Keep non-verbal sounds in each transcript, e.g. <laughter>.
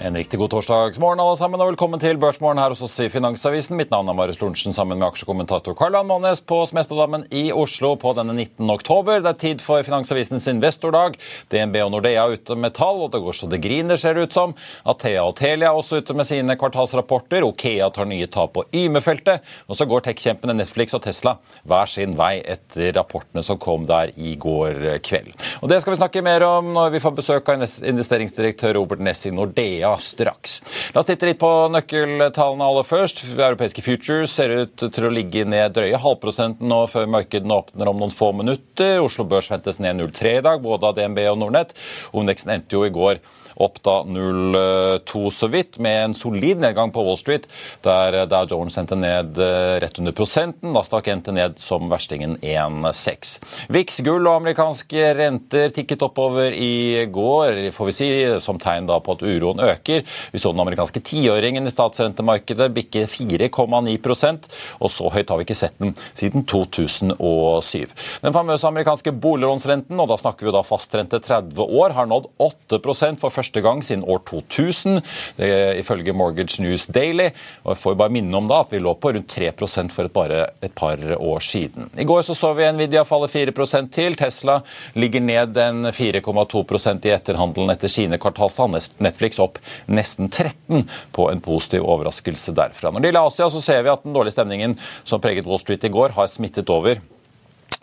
En riktig god torsdagsmorgen alle sammen, og velkommen til Børsmorgen her hos oss i Finansavisen. Mitt navn er Marius Lorentzen sammen med aksjekommentator Karl-Ann Månes på Smestadammen i Oslo på denne 19. oktober. Det er tid for Finansavisens investordag. DNB og Nordea er ute med tall, og det går så det griner, ser det ut som. Athea og Telia er også ute med sine kvartalsrapporter. Okea tar nye tap på Yme-feltet. Og så går tech-kjempene Netflix og Tesla hver sin vei etter rapportene som kom der i går kveld. Og Det skal vi snakke mer om når vi får besøk av investeringsdirektør Robert Ness i Nordea ja, straks. La oss titte litt på nøkkeltallene aller først. Europeiske futures ser ut til å ligge ned drøye halvprosenten nå før markedene åpner om noen få minutter. Oslo Børs ventes ned 0,3 i dag, både av DNB og Nordnett. Ondeksen endte jo i går opp da 0,2 så vidt, med en solid nedgang på Wall Street, der Dow Jones endte ned eh, rett under prosenten. Nasdaq endte ned som verstingen 1,6. VIX, gull og amerikanske renter tikket oppover i går, får vi si, som tegn da på at uroen øker. Vi så den amerikanske tiåringen i statsrentemarkedet bikke 4,9% og så høyt har vi ikke sett den siden 2007. Den famøse amerikanske boliglånsrenten, og da snakker vi da fastrente 30 år, har nådd 8 for første første gang siden år 2000, det ifølge Mortgage News Daily. og Jeg får bare minne om da at vi lå på rundt 3% for et, bare et par år siden. I går så, så vi Nvidia falle 4% til. Tesla ligger ned den 4,2% i etterhandelen etter sine kvartalstall. Netflix opp nesten 13 på en positiv overraskelse derfra. Når det gjelder Asia, så ser vi at den dårlige stemningen som preget Wall Street i går, har smittet over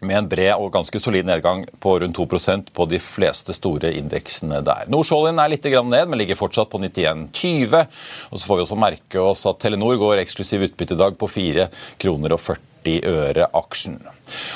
med en bred og ganske solid nedgang på rundt 2% på de fleste store indeksene der. Nordsjålien er litt ned, men ligger fortsatt på 91,20. Og så får vi også merke oss at Telenor går eksklusiv utbytte i dag på 4 kroner og 40 øre aksjen.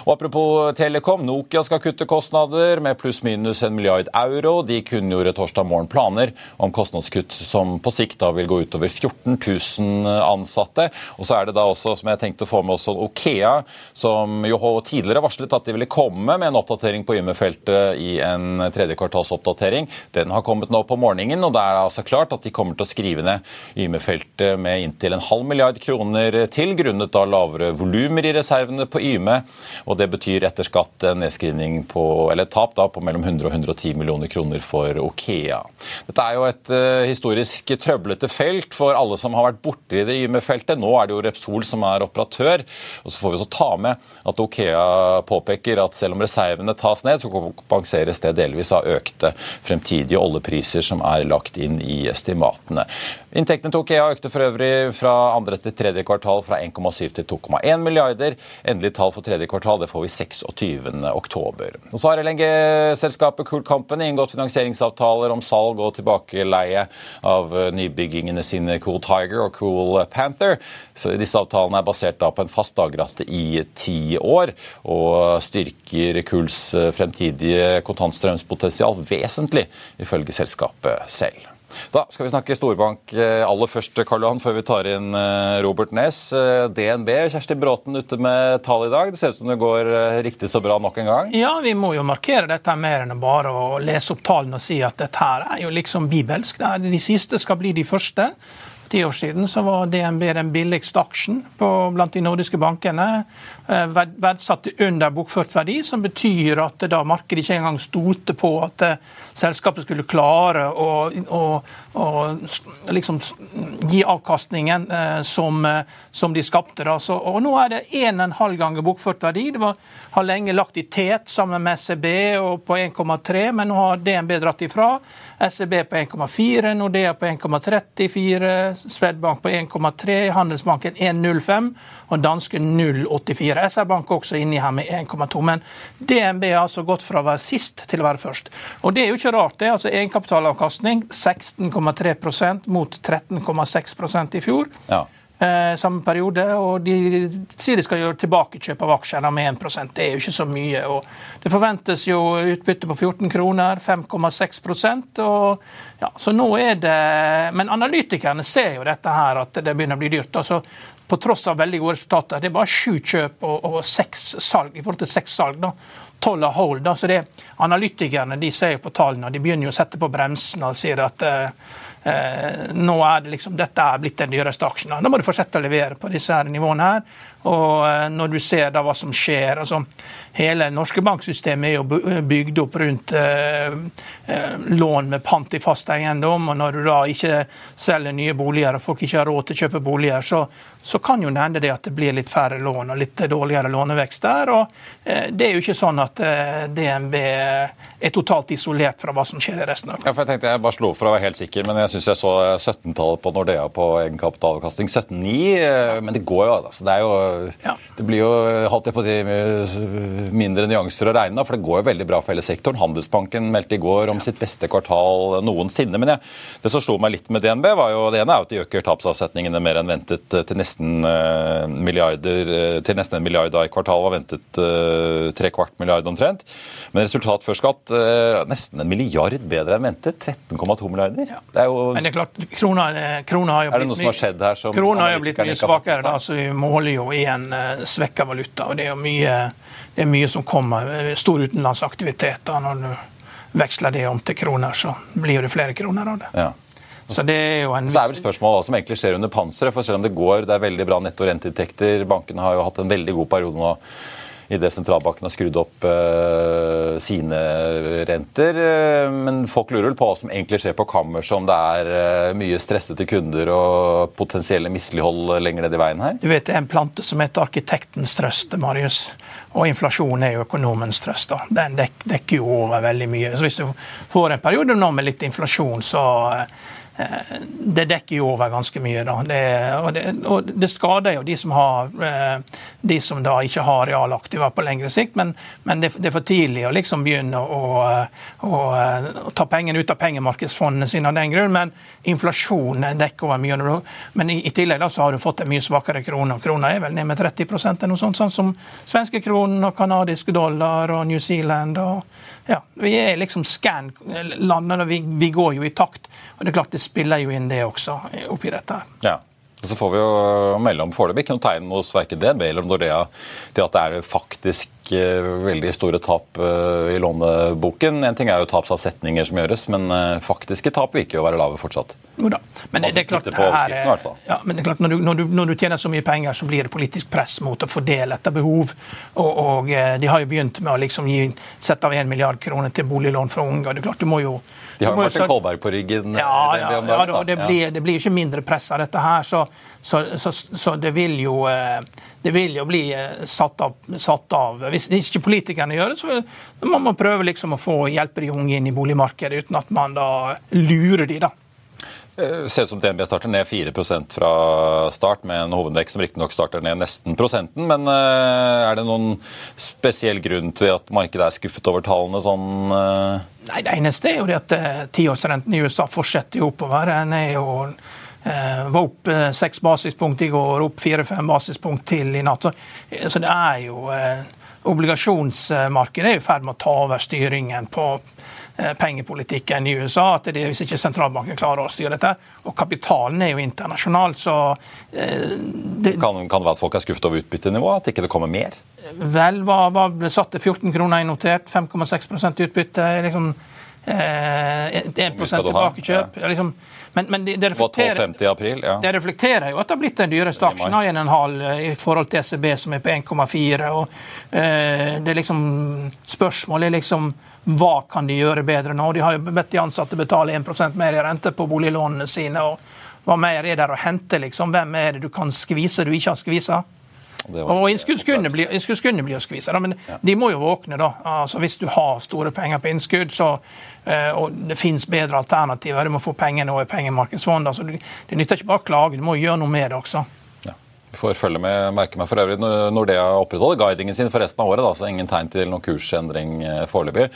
Og Apropos Telekom, Nokia skal kutte kostnader med pluss-minus en milliard euro. De kunngjorde torsdag morgen planer om kostnadskutt som på sikt da vil gå utover 14 000 ansatte. Og så er det da også, som jeg tenkte å få med også Okea, som jo tidligere varslet at de ville komme med en oppdatering på Yme-feltet i en tredje kvartalsoppdatering. Den har kommet nå på morgenen, og det er altså klart at de kommer til å skrive ned Yme-feltet med inntil en halv milliard kroner til, grunnet da lavere volumer i reservene på Yme og Det betyr etter skatt nedskrivning på, eller tap da, på mellom 100 og 110 millioner kroner for Okea. Dette er jo et uh, historisk trøblete felt for alle som har vært borti det Yme-feltet. Nå er det jo Repsol som er operatør. og Så får vi så ta med at Okea påpeker at selv om reservene tas ned, så kompenseres det delvis av økte fremtidige oljepriser som er lagt inn i estimatene. Inntektene til Okea økte for øvrig fra andre til tredje kvartal fra 1,7 til 2,1 milliarder. Endelig tall for tredje kvartal det får vi 26.10. Så har LNG-selskapet Cool Company inngått finansieringsavtaler om salg og tilbakeleie av nybyggingene sine Cool Tiger og Cool Panther. Så disse avtalene er basert på en fast dagrate i ti år, og styrker Cools fremtidige kontantstrømspotensial vesentlig, ifølge selskapet selv. Da skal vi snakke storbank eh, aller først, Karl Johan, før vi tar inn eh, Robert Nes. Eh, DNB, Kjersti Bråten ute med tall i dag. Det ser ut som det går riktig så bra nok en gang? Ja, vi må jo markere dette mer enn bare å lese opp tallene og si at dette her er jo liksom bibelsk. De siste skal bli de første ti år siden så var DNB den billigste aksjen på, blant de nordiske bankene. Eh, verdsatt under bokført verdi, som betyr at da markedet ikke engang stolte på at eh, selskapet skulle klare å, å, å liksom gi avkastningen eh, som, som, de skapte. Da. Så, og nå er det 1,5 ganger bokført verdi. Det var, har lenge lagt i tet sammen med SEB og på 1,3, men nå har DNB dratt ifra. SEB på 1,4, Nordea på 1,34, Swedbank på 1,3, Handelsbanken 1,05 og danske 0,84. SR-Bank også inni her med 1,2. Men DNB har altså gått fra å være sist til å være først. Og det er jo ikke rart. det altså Egenkapitalavkastning 16,3% mot 13,6% i fjor. Ja eh, samme periode. Og de sier de skal gjøre tilbakekjøp av aksjene med 1% Det er jo ikke så mye. og Det forventes jo utbytte på 14 kroner, 5,6% og ja, Så nå er det Men analytikerne ser jo dette her, at det begynner å bli dyrt. altså på tross av veldig gode resultater. Det er bare sju kjøp og, og seks salg i forhold til seks salg. da. Tolv av hold. da, så det Analytikerne de ser jo på tallene og de begynner jo å sette på bremsen og sier at Eh, nå er det liksom, Dette er blitt den dyreste aksjen. Da må du fortsette å levere på disse her nivåene. her. Og eh, når du ser da hva som skjer altså Hele norske banksystemet er jo bygd opp rundt eh, eh, lån med pant i fast eiendom. og Når du da ikke selger nye boliger og folk ikke har råd til å kjøpe boliger, så, så kan jo det hende det at det blir litt færre lån og litt dårligere lånevekst der. og eh, Det er jo ikke sånn at eh, DNB er totalt isolert fra hva som skjer i resten av ja, for Jeg tenkte jeg bare slo for å være helt sikker, men jeg syns jeg så 17-tallet på Nordea på egenkapitalavkastning. 17,9, eh, men det går jo. altså. Det er jo ja. Det blir jo holdt jeg på å si, mindre nyanser å regne, for det går jo veldig bra for hele sektoren. Handelsbanken meldte i går om sitt beste kvartal noensinne. Men jeg, det som slo meg litt med DNB, var jo det ene er at de øker tapsavsetningene mer enn ventet til nesten, milliarder, eh, til nesten en milliard da i kvartalet. Var ventet tre kvart milliard omtrent. Men resultat før skatt nesten en milliard bedre enn ventet. 13,2 milliarder. Ja. Det er jo Men det er klart, krona, krona har jo blitt Krona har jo mye svakere, da, så vi måler jo igjen uh, svekka valuta. og det er jo mye, det er mye som kommer. Stor utenlandsaktivitet. da, Når du veksler det om til kroner, så blir det flere kroner av det. Ja. Så det er jo en... Så det er vel spørsmålet hva som egentlig skjer under panseret. for Selv om det går, det er veldig bra netto renteinntekter, bankene har jo hatt en veldig god periode nå idet sentralbanken har skrudd opp uh, sine renter. Uh, men folk lurer på hva som egentlig skjer på kammerset, om det er uh, mye stressede kunder og potensielle mislighold lenger ned i veien her? Du vet, Det er en plante som heter arkitektens trøst, Marius. Og inflasjon er jo økonomens trøst. Den dek dekker jo over veldig mye. Så hvis du får en periode nå med litt inflasjon, så Eh, det dekker jo over ganske mye. Da. Det, og, det, og, det, skader jo de som, har, eh, de som da ikke har realaktiva på lengre sikt, men, men det, det, er for tidlig å liksom begynne å, å, å ta pengene ut av pengemarkedsfondene sine av den grunn. Men inflasjonen dekker over mye. Men i, i tillegg da, så har du fått en mye svakere krone. Krona er vel ned med 30 eller noe sånt, sånn som svenske kronen og canadiske dollar og New Zealand. og ja, Vi er liksom scan landene, og vi, vi, går jo i takt. Og det er klart det spiller jo inn det også oppi dette. Ja. Og så får vi jo melde om foreløpig ikke noe tegn hos verken DNB eller Nordea til at det er faktisk eh, veldig store tap eh, i låneboken. En ting er jo tapsavsetninger som gjøres, men eh, faktiske tap virker jo å være lave fortsatt. Jo da. Men det, er klart, her, ja, men det er klart når, du, når, du, når, du, tjener så mye penger, så blir det politisk press mot å fordele etter behov. Og, og de har jo begynt med å liksom gi, sette av 1 milliard kroner til boliglån for unge. Det er klart, du må jo de har jo Martin Kolberg på ryggen. Ja, ja, ja og det blir, det blir ikke mindre press av dette her. Så, så, så, så det, vil jo, eh, det vil jo bli eh, satt av. Satt av. Hvis ikke politikerne gjør det, så må man prøve liksom å få hjelpe de unge inn i boligmarkedet uten at man da lurer de da. Eh, ser ut som DNB starter ned 4% fra start, med en hovedvekt som riktignok starter ned nesten prosenten. Men eh, er det noen spesiell grunn til at markedet er skuffet over tallene sånn? Eh? Nei, Det eneste er jo det at tiårsrenten i USA fortsetter jo oppover. Den er jo var opp seks basispunkt i går, opp fire-fem basispunkt til i natt. Så, det er jo Obligasjonsmarkedet er i ferd med å ta over styringen på pengepolitikken i USA. at det, Hvis ikke sentralbanken klarer å styre dette. Og kapitalen er jo internasjonal, så eh, det, kan, kan, det være at folk er skuffet over utbyttenivået? At ikke det kommer mer? Vel, hva, hva ble satt til 14 kroner notert? 5,6 utbytte. liksom eh, 1 tilbakekjøp. Ja. Liksom, men, men det, det, reflekterer, april, ja. det, reflekterer, jo at det har blitt den dyreste aksjen, 1,5 eh, i forhold til ECB, som er på 1,4. og eh, det er liksom, Spørsmålet er liksom hva kan de gjøre bedre nå? De har jo bedt de ansatte betale 1% mer i rente på boliglånene sine. og Hva mer er der å hente? liksom? Hvem er det du kan skvise du ikke har skvisa? Og Innskuddskundene blir, blir jo skvisa, men ja. de må jo våkne. da. Altså Hvis du har store penger på innskudd, så, eh, og det finnes bedre alternativer, du må få pengene over pengemarkedsfondet. Altså, det nytter ikke bare å klage, du må gjøre noe med det også. Får følge med. merke meg for øvrig Nordea opprettholder guidingen sin for resten av året. Da, så ingen tegn til noen kursendring eh, foreløpig.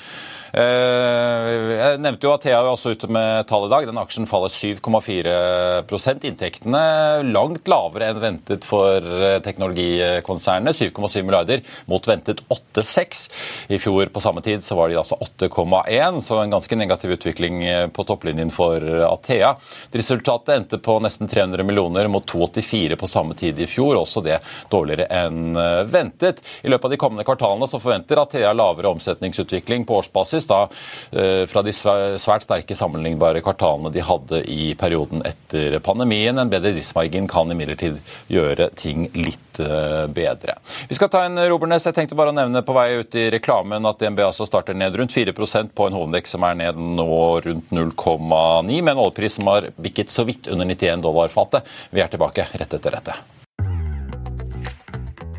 Eh, jeg nevnte jo at Thea er også ute med tall i dag. Den aksjen faller 7,4% Inntektene langt lavere enn ventet for eh, teknologikonsernene. 7,7 milliarder mot ventet 8,6. I fjor på samme tid så var de altså 8,1, så en ganske negativ utvikling eh, på topplinjen for Athea. Resultatet endte på nesten 300 millioner mot 284 på samme tid i fjor, også det dårligere enn ventet. I løpet av de kommende kvartalene så forventer Athea lavere omsetningsutvikling på årsbasis da, fra de svært sterke sammenlignbare kvartalene de hadde i perioden etter pandemien. En bedre driftsmargin kan imidlertid gjøre ting litt bedre. Vi skal ta en Robernes. Jeg tenkte bare å nevne på vei ut i reklamen at DNB altså starter ned rundt 4% på en hovedindeks som er ned nå rundt 0,9, med en oljepris som har bikket så vidt under 91 dollar fatet. Vi er tilbake rett etter dette.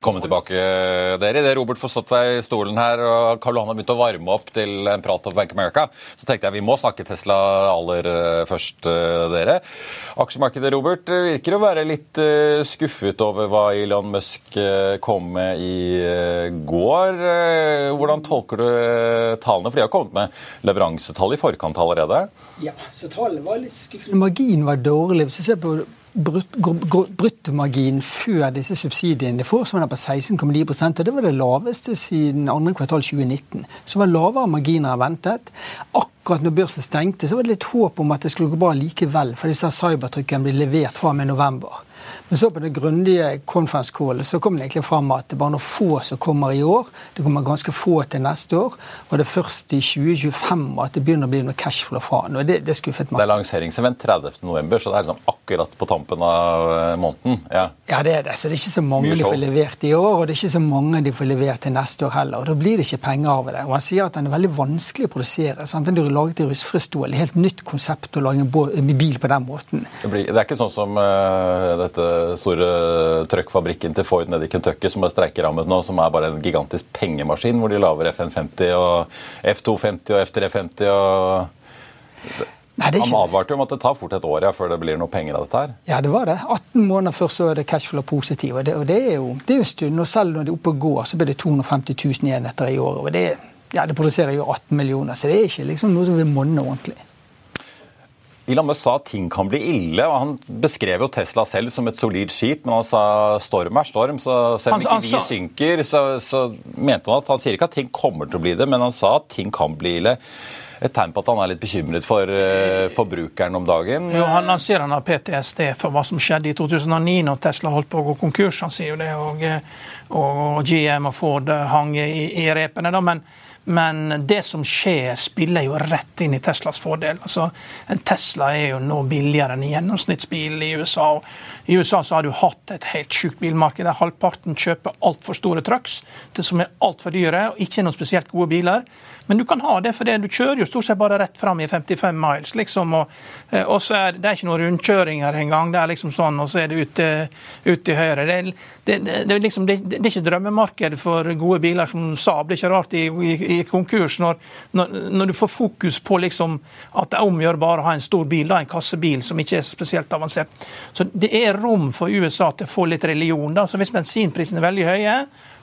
Velkommen tilbake, dere. Idet Robert får satt seg i stolen her og Karl Johan har begynt å varme opp til en prat om Bank America, så tenkte jeg vi må snakke Tesla aller eh, først, eh, dere. Aksjemarkedet, Robert, virker å være litt eh, skuffet over hva Elon Musk kom med i går. Hvordan tolker du tallene? For de har kommet med leveransetall i forkant allerede? Ja, så tallene var litt skuffende. Marginen var dårlig. Hvis du ser på bruttomargin før disse subsidiene forsvant på 16,9 og Det var det laveste siden andre kvartal 2019. Så det var lavere marginer enn ventet. Akkurat når børsen stengte, så var det litt håp om at det skulle gå bra likevel, for disse cybertrykkene blir levert fra med november. Men så på det grundige conference callet så kom det egentlig fram at det bare noen få som kommer i år. Det kommer ganske få til neste år. Og det er først i 2025 at det begynner å bli noe cashflow fra den. Det, det skuffet meg. Det er lanseringsevent 30.11, så det er liksom akkurat på tampen av eh, måneden? Ja, ja det er det. Så det er ikke så mange de får levert i år, og det er ikke så mange de får levert til neste år heller. Og da blir det ikke penger av det. Og han sier at den er veldig vanskelig å produsere. Sant? Den er laget i rustfri helt nytt konsept å lage en bil på den måten. Det, blir, det er ikke sånn som uh, dette store trøkkfabrikken til Ford nede i Kentucky som er streikerammet nå, som er bare en gigantisk pengemaskin, hvor de lager FN50 og F250 og F350 og Nei, Han advarte om at det tar fort et år ja, før det blir noe penger av dette her. Ja, det var det. 18 måneder før så er det cashflow positiv. Og det, og det er jo det er en stund. Og selv når det er oppe og går, så blir det 250 000 enheter i året. Og det, ja, det produserer jo 18 millioner, så det er ikke liksom noe som vil monne ordentlig. Elon Musk sa at ting kan bli ille. og Han beskrev jo Tesla selv som et solid skip, men han sa storm er storm. Så selv om ikke vi synker, så, så mente han at han sier ikke at ting kommer til å bli det, men han sa at ting kan bli ille et tegn på at han er litt bekymret for uh, forbrukeren om dagen? Jo, Han, han sier han har PTSD for hva som skjedde i 2009 når Tesla holdt på å gå konkurs. Han sier jo det, og, og, og GM og Ford hang i, i repene. da, men men det som skjer, spiller jo rett inn i Teslas fordel. Altså, En Tesla er jo nå billigere enn en gjennomsnittsbil i USA. I USA så har du hatt et helt sjukt bilmarked der halvparten kjøper altfor store trucks det som er altfor dyre og ikke noen spesielt gode biler. Men du kan ha det, for du kjører jo stort sett bare rett fram i 55 miles. liksom, og, eh, og så er Det er ikke noen rundkjøringer engang. Det er liksom sånn, og så er det ut, ut til høyre. Det, det, det, liksom, det, er ikke drømmemarked for gode biler som Saab. Det er ikke rart i, i, i konkurs når, når, når, du får fokus på liksom at det er omgjør bare å ha en stor bil, da, en kassebil som ikke er spesielt avansert. Så det er rom for USA til å få litt religion. da, så Hvis bensinprisene er veldig høye,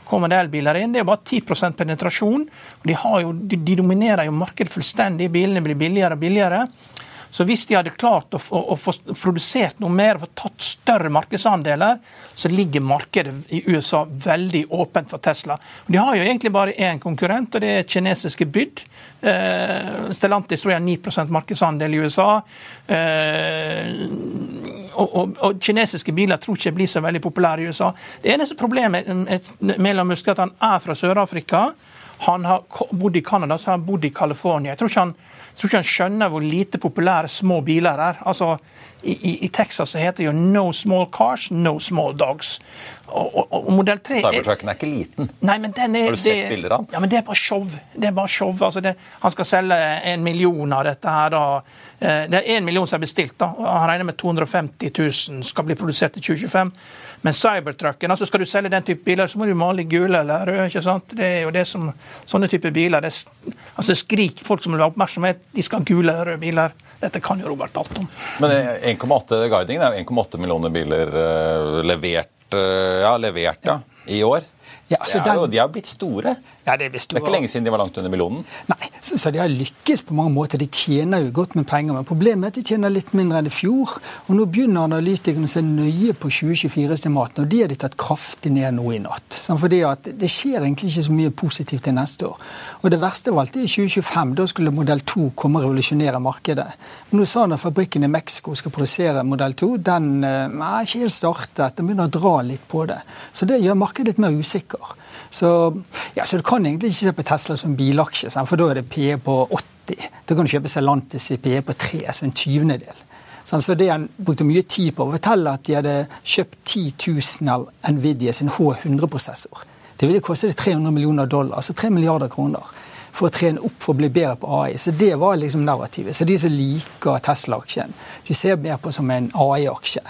kommer det elbiler inn. Det er bare 10% penetrasjon. De de, jo, de, dominerer jo markedet fullstendig. Bilene blir billigere og billigere. Så hvis de hadde klart å, å, å få produsert noe mer og tatt større markedsandeler, så ligger markedet i USA veldig åpent for Tesla. De har jo egentlig bare én konkurrent, og det er kinesiske Byd. Eh, Stellantis tror jeg har 9% markedsandel i USA. Eh, og, og, og, kinesiske biler tror ikke blir så veldig populære i USA. Det eneste problemet med Musk er at han er fra Sør-Afrika. Han har bodd i Canada, så har han bodd i California. Jeg tror ikke han jeg tror ikke han skjønner hvor lite populære små biler er. Altså, i, i, I Texas så heter det jo 'No small cars, no small dogs'. Og, og, og modell 3 Cybertrucken er ikke liten. Nei, men den er, Har du sett det, bilder av den? Ja, men det er bare show. Det er bare show. Altså, det, han skal selge en million av dette her da. Eh, det er én million som er bestilt. da, Han regner med 250 000 skal bli produsert i 2025. Men cybertrucken, altså skal du selge den type biler, så må du male gule eller røde. ikke sant? Det er jo det som, Sånne type biler det, altså Skrik folk som vil ha oppmerksomhet, de skal ha gule eller røde biler. Dette kan jo Robert alt om. Men 1,8 guidingen er jo 1,8 millioner biler uh, levert ja, levert ja, i år. Ja, så er jo, de har blitt store. Ja, Det er store. Det er ikke lenge siden de var langt under millionen. Nei, så, så, de har lykkes på mange måter. De tjener jo godt med penger. Men problemet er at de tjener litt mindre enn i fjor. Og nå begynner analytikerne å se nøye på 2024-estimatene, og de har de tatt kraftig ned nå i natt. Fordi at det skjer egentlig ikke så mye positivt til neste år. Og det verste av alt er i 2025. Da skulle modell 2 komme og revolusjonere markedet. Men nå sa han at fabrikken i Mexico skal produsere modell 2. Den eh, er ikke helt startet. Den begynner å dra litt på det. Så det gjør markedet litt mer usikker. Så, ja, så, du kan egentlig ikke se på Tesla som bilaksje, for da er det PE på 80. Da kan du kjøpe Celantis i PE på 3, altså en tyvendedel. Så det Han brukte mye tid på å fortelle at de hadde kjøpt 10 000 av Nvidia sin H100-prosessor. Det ville koste 300 millioner dollar, altså 3 milliarder kroner, for å trene opp for å bli bedre på AI. Så Det var liksom narrativet. Så de som liker Tesla-aksjen, de ser mer på som en AI-aksje.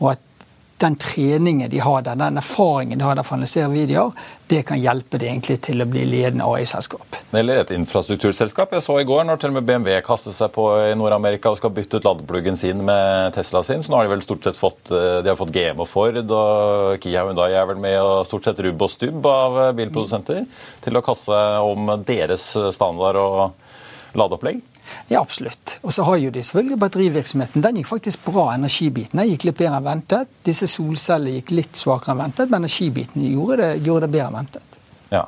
Og at den treningen de har der, den erfaringen de har der for å analysere videoer, det kan hjelpe det egentlig til å bli ledende AI-selskap. Eller et infrastrukturselskap. Jeg så i går når til og med BMW kastet seg på i Nord-Amerika og skal bytte ut ladepluggen sin med Tesla sin, så nå har de vel stort sett fått eh, de fått GM og Ford, og Kia Hyundai er vel med, og stort sett rubb og stubb av bilprodusenter bilprodusenter til å kaste om deres standard og ladeopplegg. Ja, absolutt. Og så har jo de selvfølgelig batterivirksomheten. Den gikk faktisk bra, energibiten. Den gikk litt bedre enn ventet. Disse solcellene gikk litt svakere enn ventet, men energibiten gjorde det, gjorde det bedre enn ventet. Ja.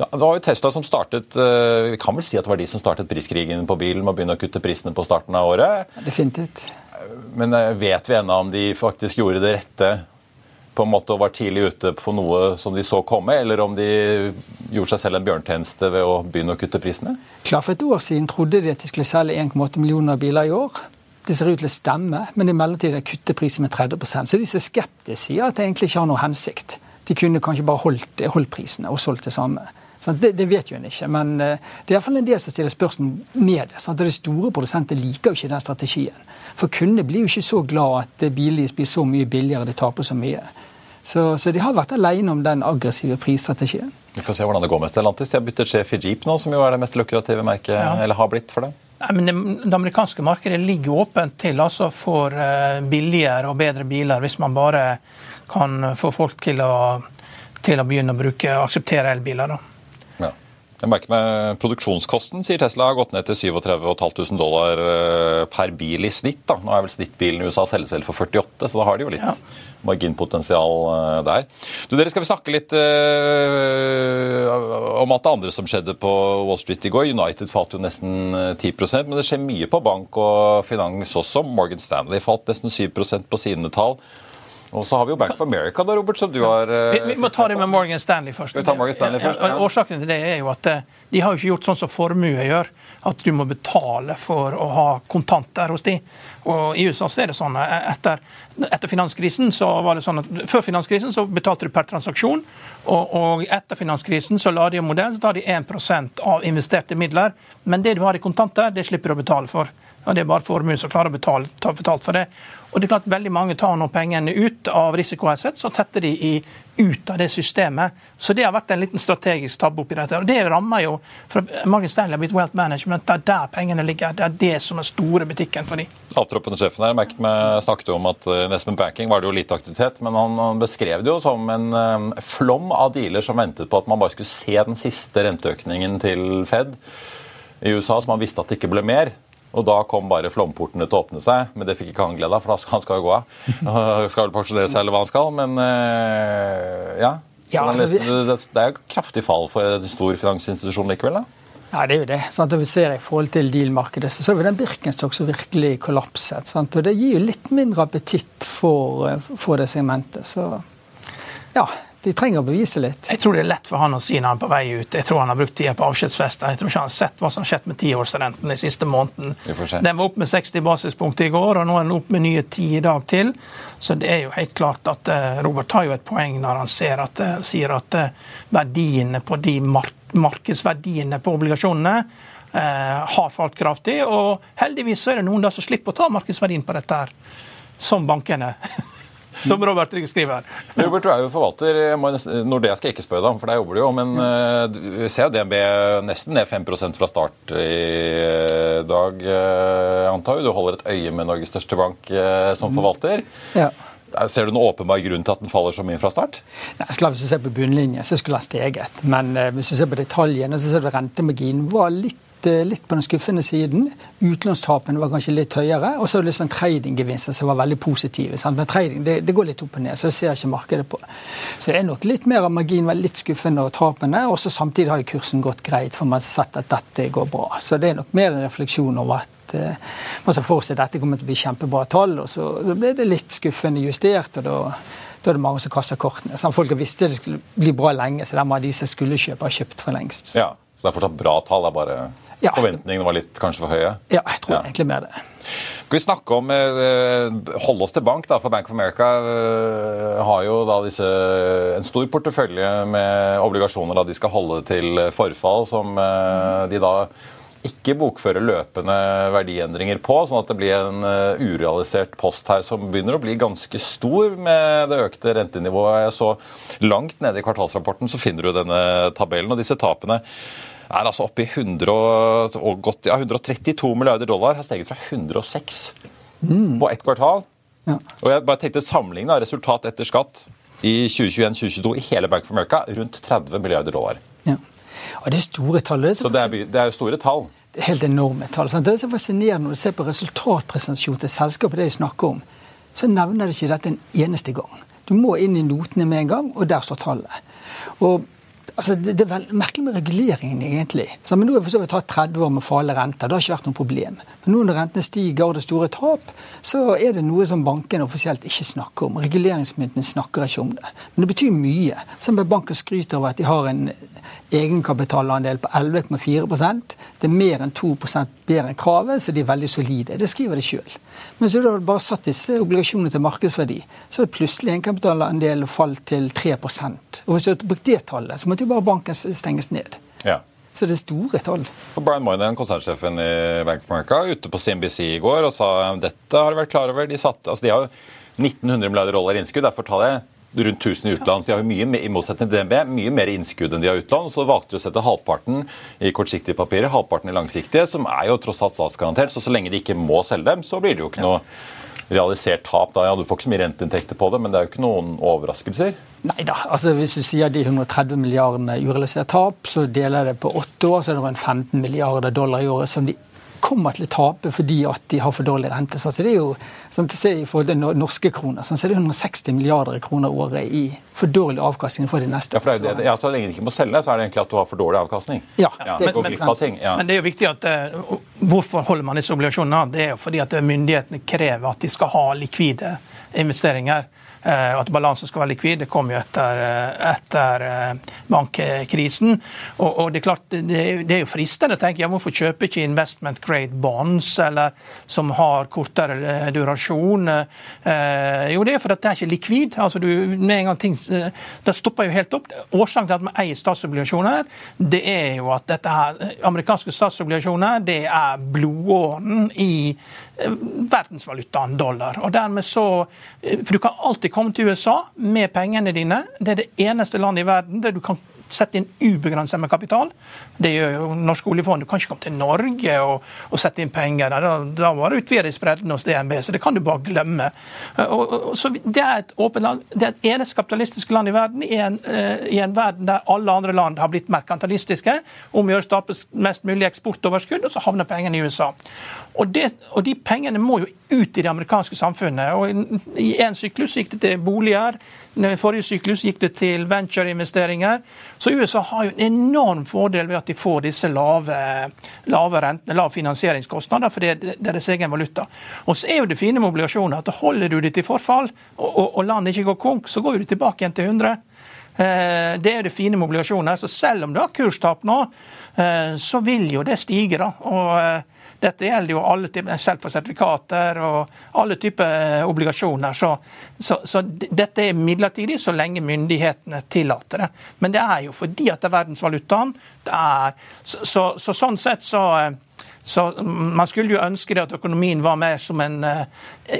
Det var jo Tesla som startet eh, Vi kan vel si at det var de som startet priskrigen på bilen med å begynne å kutte prisene på starten av året? Definitivt. Men eh, vet vi ennå om de faktisk gjorde det rette på en måte var tidlig ute på noe som de så komme, eller om de gjorde seg selv en bjørntjeneste ved å begynne å kutte prisene? Klar For et år siden trodde de at de skulle selge 1,8 millioner biler i år. Det ser ut til å stemme, men i mellomtiden kutter prisen med 30% Så de som skeptiske, sier at det egentlig ikke har noen hensikt. De kunne kanskje bare holdt, holdt prisene og solgt det samme. Det, det, vet jo en ikke, men eh, det er iallfall en del som stiller spørsmål med det. Sant? Og De store produsenter liker jo ikke den strategien. For kundene blir jo ikke så glad at billige blir så mye billigere, de taper så mye. Så, så, de har vært alene om den aggressive prisstrategien. Vi får se hvordan det går med Stellantis. De har byttet sjef i Jeep nå, som jo er det mest lukrative merket, ja. eller har blitt for det. Nei, men det, det, amerikanske markedet ligger åpent til altså for uh, billigere og bedre biler, hvis man bare kan få folk til å, til å begynne å bruke, akseptere elbiler. da. Jeg merker meg Produksjonskosten sier Tesla har gått ned til 37 500 dollar eh, per bil i snitt. da. Nå er vel snittbilen i USA selges vel for 48, så da har de jo litt ja. marginpotensial eh, der. Du, dere Skal vi snakke litt uh, om alt det andre som skjedde på Wall Street i går? United falt jo nesten 10% men det skjer mye på bank og finans også. Morgan Stanley falt nesten 7% på sine tall. Og så har vi jo Bank of America da, Robert, som du har vi, vi, må ta det med Morgan Stanley først. Vi tar Morgan Stanley først. Ja, Årsaken til det er jo at eh, de har jo ikke gjort sånn som formue gjør, at du må betale for å ha kontanter hos de. Og I USA så er det sånn eh, etter, etter finanskrisen så var det sånn at Før finanskrisen så betalte du per transaksjon, og, og etter finanskrisen så la de en modell så tar de 1% av investerte midler. Men det du har i kontanter, det slipper du å betale for. Og Det er bare formuen som klarer å betale, ta betalt for det. Og det er klart Veldig mange tar nå pengene ut av risikoassets og setter de i, ut av det systemet. Så det har vært en liten strategisk tabbe oppi dette. Og Det rammer jo for Morgan Stanley har blitt wealth management. Det er der pengene ligger. Det er det som er store butikken for dem. Avtroppende sjefen her merket meg, snakket om at investment Banking var det jo lite aktivitet, men han, beskrev det jo som en um, flom av dealer som ventet på at man bare skulle se den siste renteøkningen til Fed i USA, som han visste at det ikke ble mer. Og da kom bare flomportene til å åpne seg, men det fikk ikke han glede av, for han skal jo gå av. Skal vel pensjonere seg eller hva han skal, men uh, ja. ja altså, det, det er jo kraftig fall for en stor finansinstitusjon likevel? da? Ja, det er jo det. Sant? Og vi ser I forhold til deal-markedet så så vi den Birkenstock som virkelig kollapset. Sant? Og Det gir jo litt mindre appetitt for, eh, for det segmentet. Så ja, de trenger å bevise litt. Jeg tror det er lett for han å si når han er på vei ut. Jeg tror han har brukt tida på avskjedsfester. Jeg tror ikke han har sett hva som har skjedd med tiårsrenten den siste måneden. Den var opp med 60 basispunkter i går, og nå er den opp med nye 10 i dag til. Så det er jo helt klart at uh, Robert har jo et poeng når han ser at, uh, sier at uh, verdiene på de mark markedsverdiene på obligasjonene har falt kraftig. Og heldigvis så er det noen da som slipper å ta markedsverdien på dette her, som bankene. <laughs> som Robert skriver. Robert, du er jo forvalter. Nordea skal jeg ikke spørre deg om, for der jobber du jo. Men uh, vi ser DNB nesten ned 5% fra start i eh, dag. Uh, antar du holder et øye med Norges største bank som forvalter. Ja. Ser du noen åpenbar grunn til at den faller så mye fra start? Nei, Hvis du ser på bunnlinjen, så skulle den steget. Men eh, hvis du ser på detaljene, så ser du rentemarginen var litt Eh, litt på den skuffende siden. Utlånstapene var kanskje litt høyere. Og så er det litt sånn tradinggevinster som var veldig positive. Sant? Men trading det, det, går litt opp og ned, så det ser ikke markedet på. Så det er nok litt mer av marginen var litt skuffende og tapene. Og så samtidig har jo kursen gått greit, for man har sett at dette går bra. Så det er nok mer en refleksjon over at uh, man ser for seg at dette kommer til å bli kjempebra tall, og så, så ble det litt skuffende justert. og da da er det mange som kaster kortene. Sånn, folk visste det skulle bli bra lenge, så dermed har de som skulle kjøpe, har kjøpt for lengst. Ja, Så det er fortsatt bra tall? det er bare ja. Forventningene var litt kanskje for høye? Ja, jeg tror ja. egentlig mer det. Skal vi snakke om eh, Holde oss til bank, da, for Bank of America eh, har jo da disse, en stor portefølje med obligasjoner da de skal holde til forfall, som eh, de da ikke bokfører løpende verdiendringer på, sånn at det blir en urealisert post her som begynner å bli ganske stor med det økte rentenivået. Jeg så langt nede i kvartalsrapporten så finner du denne tabellen, og disse tapene er altså oppe i 100 og godt, ja, 132 milliarder dollar. Har steget fra 106 mm. på ett kvartal. Ja. Og jeg bare tenkte sammenligne resultat etter skatt i 2021-2022 i hele Bank for America rundt 30 milliarder dollar. Ja. Og det er store tall. Det er så, så det er, det er jo store tall. Det er helt enorme tall. Sant? Det er så fascinerende når du ser på resultatpresentasjonen til selskapet det de snakker om, så nevner de ikke dette en eneste gang. Du må inn i notene med en gang, og der står tallet. Og Altså, det, det, er vel merkelig med reguleringen, egentlig. Så, men Nå har vi for vidt 30 år med farlige renter. Det har ikke vært noe problem. Men nå når rentene stiger og det er store tap, så er det noe som bankene offisielt ikke snakker om. Reguleringsmyndighetene snakker ikke om det. Men det betyr mye. Som banken skryter over at de har en egenkapitalandel på 11,4% Det er mer enn 2 bedre enn kravet, så de er veldig solide. Det skriver de sjøl. Men så har du bare satt disse obligasjonene til markedsverdi, så det plutselig egenkapitalandelen falt til 3% Og hvis du hadde brukt det tallet, så måtte jo bare banken stenges ned. Ja. Så det er store tall. Og Brian Moynihan, konsernsjefen i Bank of America, ute på CNBC i går og sa dette har de vært klar over. De, satt, altså de har jo 1900 milliarder dollar innskudd. Derfor tar jeg rundt 1000 i utland. De har mye, I motsetning til DNB mye mer innskudd enn de har utlån. Så valgte de å sette halvparten i kortsiktige papirer, halvparten i langsiktige, som er jo tross alt statsgarantert. Så så lenge de ikke må selge dem, så blir det jo ikke noe realisert tap. da, ja, Du får ikke så mye renteinntekter på det, men det er jo ikke noen overraskelser? Nei da. Altså, hvis du sier de 130 milliardene urealisert tap, så deler jeg det på åtte år, så er det rundt 15 milliarder dollar i året som de kommer til å tape fordi at de har for dårlig rente. Så det er jo sånn, se i forhold til norske kroner, sånn, så det er 160 milliarder kroner året i for dårlig avkastning for de neste ja, for det, det, ja, Så lenge de ikke må selge, så er det egentlig at du har for dårlig avkastning? Ja, ja det men, men, ja. men, det er jo viktig at uh, Hvorfor holder man disse obligasjonene? Det er jo fordi at myndighetene krever at de skal ha likvide investeringer. Eh, at balansen skal være likvid. Det kom jo etter, eh, etter eh, bankkrisen. Og, og, det er klart, det, det er jo fristende å tenke ja, hvorfor kjøper ikke investment grade bonds eller som har kortere durasjon? jo, det er fordi det er ikke likvid. altså du, med en gang ting, Det stopper jo helt opp. Årsaken til at man eier statsobligasjoner, det er jo at dette her, amerikanske statsobligasjoner det er blodåren i verdensvalutaen dollar. Og dermed så, For du kan alltid komme til USA med pengene dine. Det er det eneste landet i verden der du kan sette inn ubegrenset med kapital. Det gjør jo norske oljefond. Du kan ikke komme til Norge og, og sette inn penger. Da, da var det utvidet spredden hos DNB, så det kan du bare glemme. Og, og, så det er et åpent land. Det er et eneste kapitalistiske land i verden, i en, uh, i en, verden der alle andre land har blitt merkantilistiske, om å mest mulig eksportoverskudd, og så havner pengene i USA. Og, det, og de pengene må jo ut i det amerikanske samfunnet. og I en syklus gikk det til boliger. I forrige syklus gikk det til ventureinvesteringer. Så USA har jo en enorm fordel ved at de får disse lave, lave rentene, lav finansieringskostnader, for det er deres egen valuta. Og så er jo det fine med obligasjoner at holder du det til forfall, og, og, og landet ikke går konk, så går du tilbake igjen til 100. Eh, det er det fine med obligasjoner. Så selv om du har kurstap nå, eh, så vil jo det stige. da. Og eh, dette gjelder jo alle typer, selv for sertifikater og alle typer eh, obligasjoner. Så, så, så, dette er midlertidig så lenge myndighetene tillater det. Men det er jo fordi at det er verdensvalutaen. Det er, så, så, sånn sett så, Så Man skulle jo ønske det at økonomien var mer som en uh,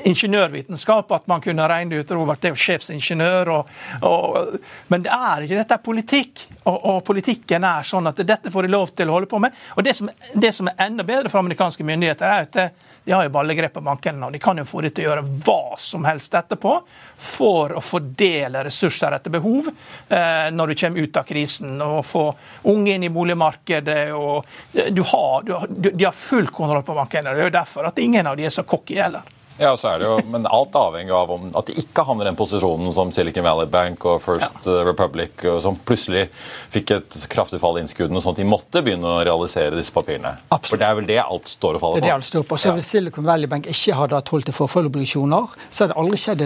ingeniørvitenskap. At man kunne regne ut Robert er jo sjefsingeniør. Og, og, men det er ikke dette er politikk. Og, og, politikken er sånn at dette får de lov til å holde på med. Og Det som, det som er enda bedre for amerikanske myndigheter, er at de har jo ballegrep på bankene. og De kan jo få de til å gjøre hva som helst etterpå for å fordele ressurser etter behov eh, når du kommer ut av krisen. og Få unge inn i boligmarkedet. og du har, du, De har full kontroll på bankene. Det er jo derfor at ingen av de er så cocky heller. Ja, så er det jo, Men alt avhenger av om, at de ikke havner i den posisjonen som Silicon Valley Bank og First ja. Republic, som plutselig fikk et kraftig fall i innskuddene, sånn at de måtte begynne å realisere disse papirene. Absolutt. For Det er vel det alt står og faller på? Det er det alt står på. Så Hvis Silicon Valley Bank ikke hadde hatt holdt til forfølgeobligasjoner, så hadde det aldri skjedd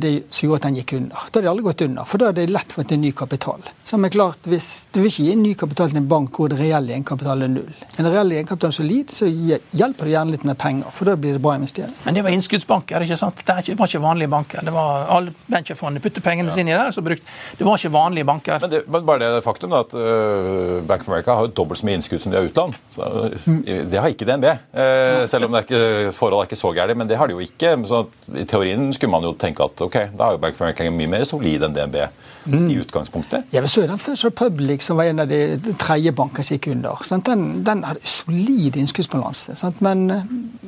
det som gjorde at den gikk under. Da hadde de aldri gått under, for da hadde det lett fått en ny kapital. Så er klart, hvis Du vil ikke gi en ny kapital til en bank hvor det reelle egenkapitalen er null. En reell egenkapital er solid, så hjelper det gjerne litt med penger, for da blir det bra investering. Men det var innskuddsbanker. ikke sant? Det var ikke vanlige banker. Det var Alle venturefondene puttet pengene ja. sine i der. så brukt, Det var ikke vanlige banker. Men, det, men bare det faktum da, at uh, Bank of America har jo dobbelt så mye innskudd som de har utland. Så, mm. Det har ikke DNB. Uh, selv om det er ikke, forholdet er ikke så gærent, men det har de jo ikke. Så I teorien skulle man jo tenke at ok, da har jo Bank of America mye mer solid enn DNB mm. i utgangspunktet. Ja, vi så den First Republic, som var en av de tredje bankene som gikk under. Den, den, hadde solid innskuddsbalanse. Men,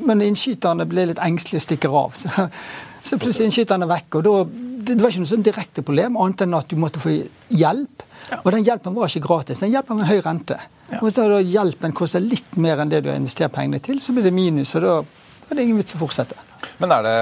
men innskyterne ble litt engstelige og stikker av. <laughs> Så, så plutselig innskyterne vekk. og da, Det var ikke noe sånn direkte problem, annet enn at du måtte få hjelp. Ja. Og den hjelpen var ikke gratis. Den hjelpen var en høy rente. Ja. Og Hvis da hjelpen koster litt mer enn det du har investert pengene til, så blir det minus. og da er det ingen vits å fortsette. Men er det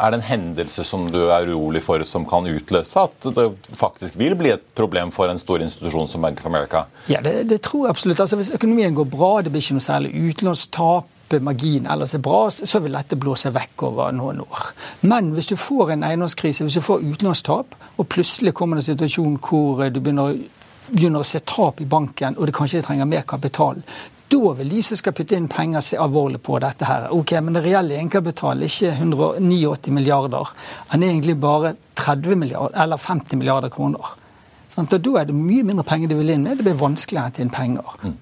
er det en hendelse som du er urolig for som kan utløse at det faktisk vil bli et problem for en stor institusjon som Bank of America? Ja, det, det tror jeg absolutt. Altså, hvis økonomien går bra, det blir ikke noe særlig utlånstap, margin ellers er bra, så vil dette blåse vekk over noen år. Men hvis du får en eiendomskrise, hvis du får utlånstap, og plutselig kommer det en situasjon hvor du begynner, begynner å se tap i banken, og det kanskje de trenger mer kapital, da vil de som skal putte inn penger, se alvorlig på dette. her. Ok, Men det reelle egenkapitalet er ikke 189 milliarder. Den er egentlig bare 30 milliarder, eller 50 milliarder kroner. Sånn, da er det mye mindre penger de vil inn med. Det blir vanskeligere å hente inn penger. Mm.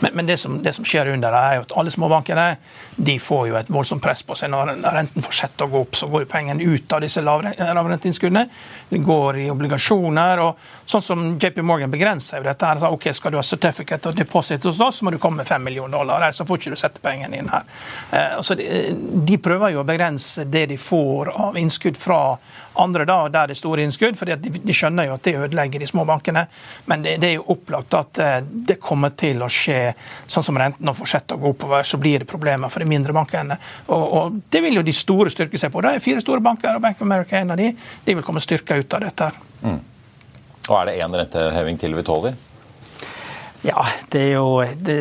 Men, men det, som, det, som, skjer under, det, er jo at alle småbankene de får jo et voldsomt press på seg. Når renten fortsetter å gå opp, så går jo pengene ut av disse lavrenteinnskuddene. De går i obligasjoner. og Sånn som JP Morgan begrenser jo dette. her, så, ok, Skal du ha certificate og deposit hos oss, så må du komme med 5 millioner dollar. Ellers får ikke du sette pengene inn her. Eh, altså de, prøver jo å begrense det de får av innskudd fra andre da, der det er store innskudd, for de, skjønner jo at det ødelegger de små bankene. Men det, er jo opplagt at eh, det kommer til å skje sånn som rentene fortsetter å gå oppover, så blir det problemer for de mindre bankene. Og, og Det vil jo de store styrke seg på. Det er fire store banker, og Bank of America er en av de. De vil komme styrka ut av dette. Mm. Og Er det én renteheving til vi tåler? Ja, det er jo det,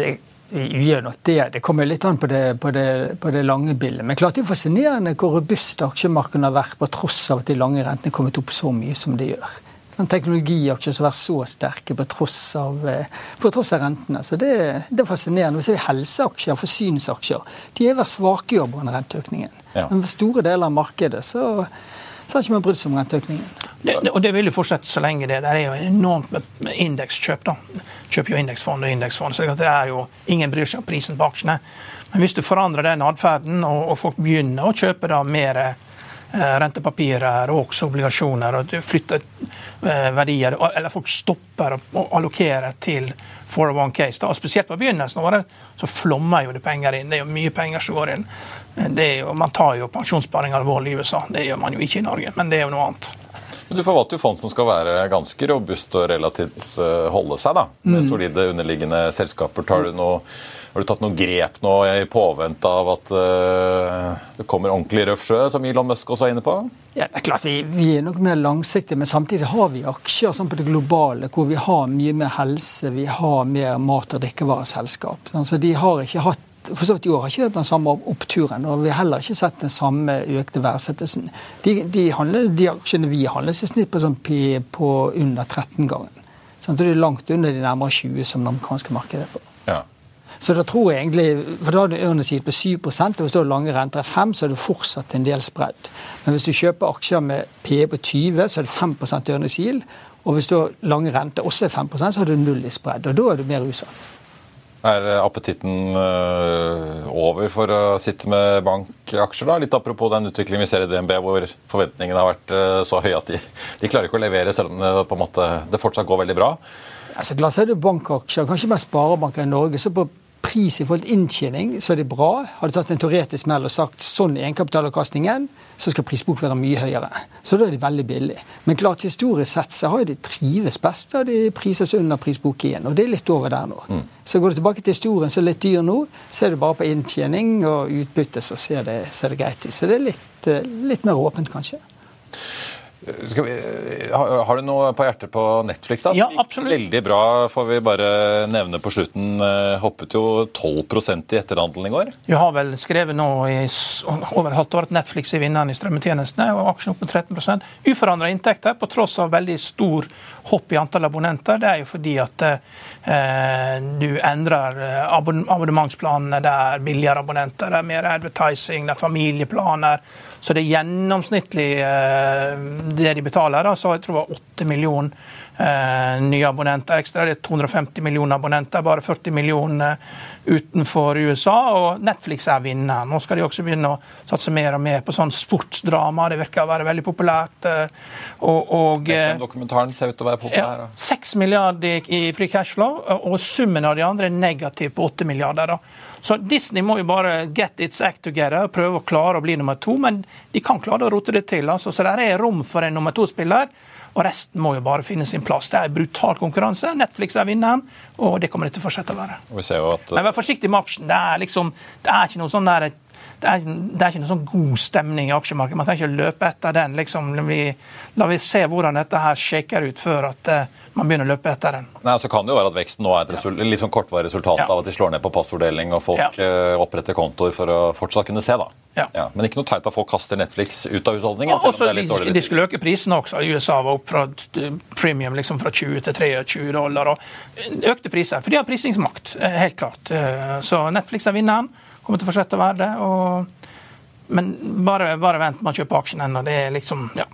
vi gjør nok det. Det kommer litt an på det, på, det, på det, lange bildet. Men klart det er fascinerende hvor robuste aksjemarkedene har vært på tross av at de lange rentene er kommet opp så mye som de gjør. Sånn teknologiaksjer som har vært så sterke på tross av, eh, på tross av rentene. Så det, det, er fascinerende. Vi ser helseaksjer, forsyningsaksjer. De har vært svake i år på renteøkningen. Ja. Men for store deler av markedet så så har ikke man brydd seg om renteøkningen. Det, og det vil jo fortsette så lenge det. Det er jo enormt med indekskjøp. da. Kjøper jo indeksfond og indeksfond. så det er jo, Ingen bryr seg om prisen på aksjene. Men hvis du forandrer den atferden, og, og, folk begynner å kjøpe da mer rentepapirer og også obligasjoner, og flytter eh, verdier, eller folk stopper å allokere til 401Ks. Og Spesielt på begynnelsen av året så flommer jo det penger inn. Det er jo mye penger som går inn. Jo, man tar jo pensjonssparing alvorlig i USA. Det gjør man jo ikke i Norge, men det er jo noe annet. Men Du forvalter jo fond som skal være ganske robust og relativt uh, holde seg, da, med mm. solide underliggende selskaper. Tar du noe, har du tatt noen grep nå i påvente av at uh, det kommer ordentlig røff sjø, som Elon Musk også er inne på? Ja, det er klart Vi, vi er nok mer langsiktige, men samtidig har vi aksjer sånn på det globale hvor vi har mye mer helse, vi har mer mat- og drikkevareselskap. Altså, de har ikke hatt for så vidt i år har ikke hatt den samme oppturen, og vi har heller ikke sett den samme økte verdsettelsen. De, de, handler, de aksjene vi handler, i snitt på sånn P på under 13 ganger. Sånn, det er langt under de nærmere 20 som det amerikanske markedet er på. Ja. Så da tror jeg egentlig, for da har du earnings på 7 og hvis du har lange renter er 5 så er det fortsatt en del spredd. Men hvis du kjøper aksjer med PE på 20, så er det 5 ørnesil. Og hvis du har lange renter også er 5% så har du null i spredd. Og da er du mer utsatt. Er appetitten øh, over for å sitte med bankaksjer? da? Litt apropos den utviklingen vi ser i DNB, hvor forventningene har vært øh, så høye at de, de, klarer ikke å levere, selv om det, på en måte, det fortsatt går veldig bra. Altså, Glass er det bankaksjer, kanskje mer sparebanker i Norge. så på pris i forhold til inntjening, så er det bra. Har du tatt en teoretisk smell og sagt sånn er egenkapitalavkastningen, så skal prisbok være mye høyere. Så da er det veldig billig. Men klart historisk sett så har de trives best da de prises under prisbok igjen. Og det er litt over der nå. Mm. Så går du tilbake til historien som er litt dyr nå, så er det bare på inntjening og utbytte, så ser det, ser det greit ut. Så det er litt, eh, litt mer åpent, kanskje. Vi, har du noe på hjertet på Netflix? da? Ja, absolutt. Veldig bra, får vi bare nevne på slutten. Eh, hoppet jo 12% i etterhandelen i går. Du har vel skrevet nå i over et halvt år at Netflix er vinneren i strømmetjenestene, og aksjen opp med 13% Uforandra inntekter på tross av veldig stor hopp i antall abonnenter. Det er jo fordi at eh, du endrer eh, abonnementsplanene. Det er billigere abonnenter, det er mer advertising, det er familieplaner. Så det er gjennomsnittlig eh, det de betaler. Da, så jeg tror det var 8 millioner eh, nye abonnenter ekstra. Det er 250 millioner abonnenter, bare 40 millioner utenfor USA. Og Netflix er vinneren. Nå skal de også begynne å satse mer og mer på sånn sportsdrama. Det virker å være veldig populært. Og, og, og Dokumentaren ser ut til å være populær. Ja, 6 milliarder i free cash flow, og summen av de andre er negativ på 8 milliarder. da. Så Disney må jo bare get its act together og prøve å klare å bli nummer to. Men de kan klare å rote det til. Altså. Så der er rom for en nummer to-spiller. Og resten må jo bare finne sin plass. Det er brutal konkurranse. Netflix er vinneren, og det kommer det til å fortsette å være. At... Men vær forsiktig med aksjen. Det er, liksom, det er ikke noe sånn der det er, det er, ikke noe sånn god stemning i aksjemarkedet. Man trenger ikke løpe etter den. Liksom, vi, la vi se hvordan dette her shaker ut før at uh, man begynner å løpe etter den. Nei, så kan det jo være at veksten nå er et resultat, litt sånn kortvarig resultat ja. av at de slår ned på passorddeling og folk ja. uh, oppretter kontoer for å fortsatt kunne se. da. Ja. Men ikke noe teit at folk kaster Netflix ut av husholdningen. Også, de, de, skulle øke prisene også. USA var opp fra premium liksom fra 20 til 23 dollar. og Økte priser, for de har prisingsmakt, eh, helt klart. Så Netflix er vinneren kommer til å fortsette å være det. Og, men bare, bare vent med å kjøpe aksjen ennå. Det er liksom Ja.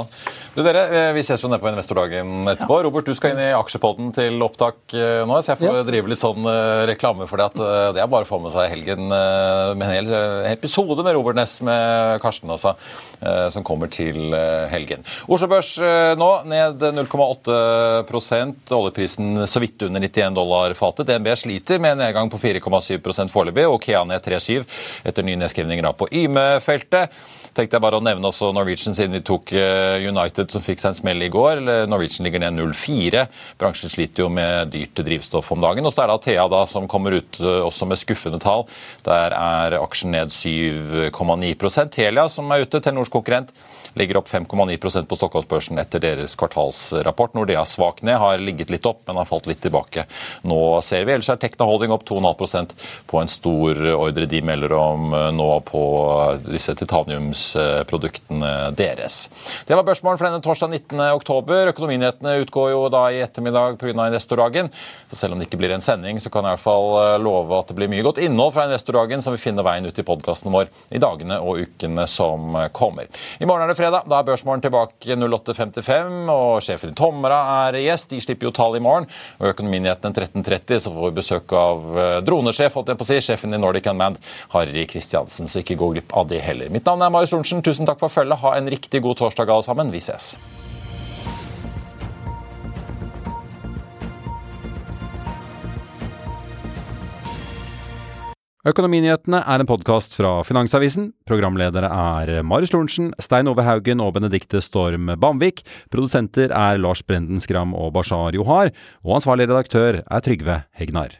Han. Du dere, eh, Vi ses jo nede på investordagen etterpå. Ja. Robert, du skal inn i aksjepodden til opptak eh, nå, så jeg får ja. drive litt sånn eh, reklame for det. at Det er bare å få med seg helgen med en hel episode med Robert Ness med Karsten altså, som kommer til helgen. Oslo Børs nå ned 0,8% Oljeprisen så vidt under 91 dollar fatet. DNB sliter med en nedgang på 4,7% foreløpig, og Kea ned 3,7 etter nye nedskrivninger på Yme-feltet tenkte jeg bare å nevne også Norwegian, siden vi tok eh, United, som fikk seg en smell i går. Norwegian ligger ned 0,4. Bransjen sliter jo med dyrt drivstoff om dagen. Og så er det Athea da, som kommer ut eh, også med skuffende tall. Der er aksjen ned 7,9% Telia, som er ute, Telenors konkurrent, ligger opp 5,9% på Stockholmsbørsen etter deres kvartalsrapport. Nordea svakt ned, har ligget litt opp, men har falt litt tilbake. Nå ser vi. Ellers er Tekna Holding opp 2,5 på en stor ordre de melder om eh, nå på disse titaniums produktene deres. Det var børsmålen for denne torsdag 19.10. Økonominyhetene utgår jo da i ettermiddag pga. investordagen. Så selv om det ikke blir en sending, så kan jeg i hvert fall eh, love at det blir mye godt innhold fra investordagen som vil finne veien ut i podkasten vår i dagene og ukene som kommer. I morgen er det fredag. Da er Børsmorgen tilbake 08.55, og sjefen i Tomra er gjest. De slipper jo tall i morgen. Og Økonominyhetene 13.30 så får vi besøk av eh, dronesjef, holdt jeg på å si, sjefen i Nordic Unmanned, Harry Kristiansen. Så ikke gå glipp av det heller. Mitt navn er Marius Lorentzen, tusen takk for følget. Ha en riktig god torsdag, alle sammen. Vi ses. Økonominyhetene er en podkast fra Finansavisen. Programledere er Marius Lorentzen, Stein Ove Haugen og Benedikte Storm Bamvik. Produsenter er Lars Brenden Skram og Bashar Johar. Og ansvarlig redaktør er Trygve Hegnar.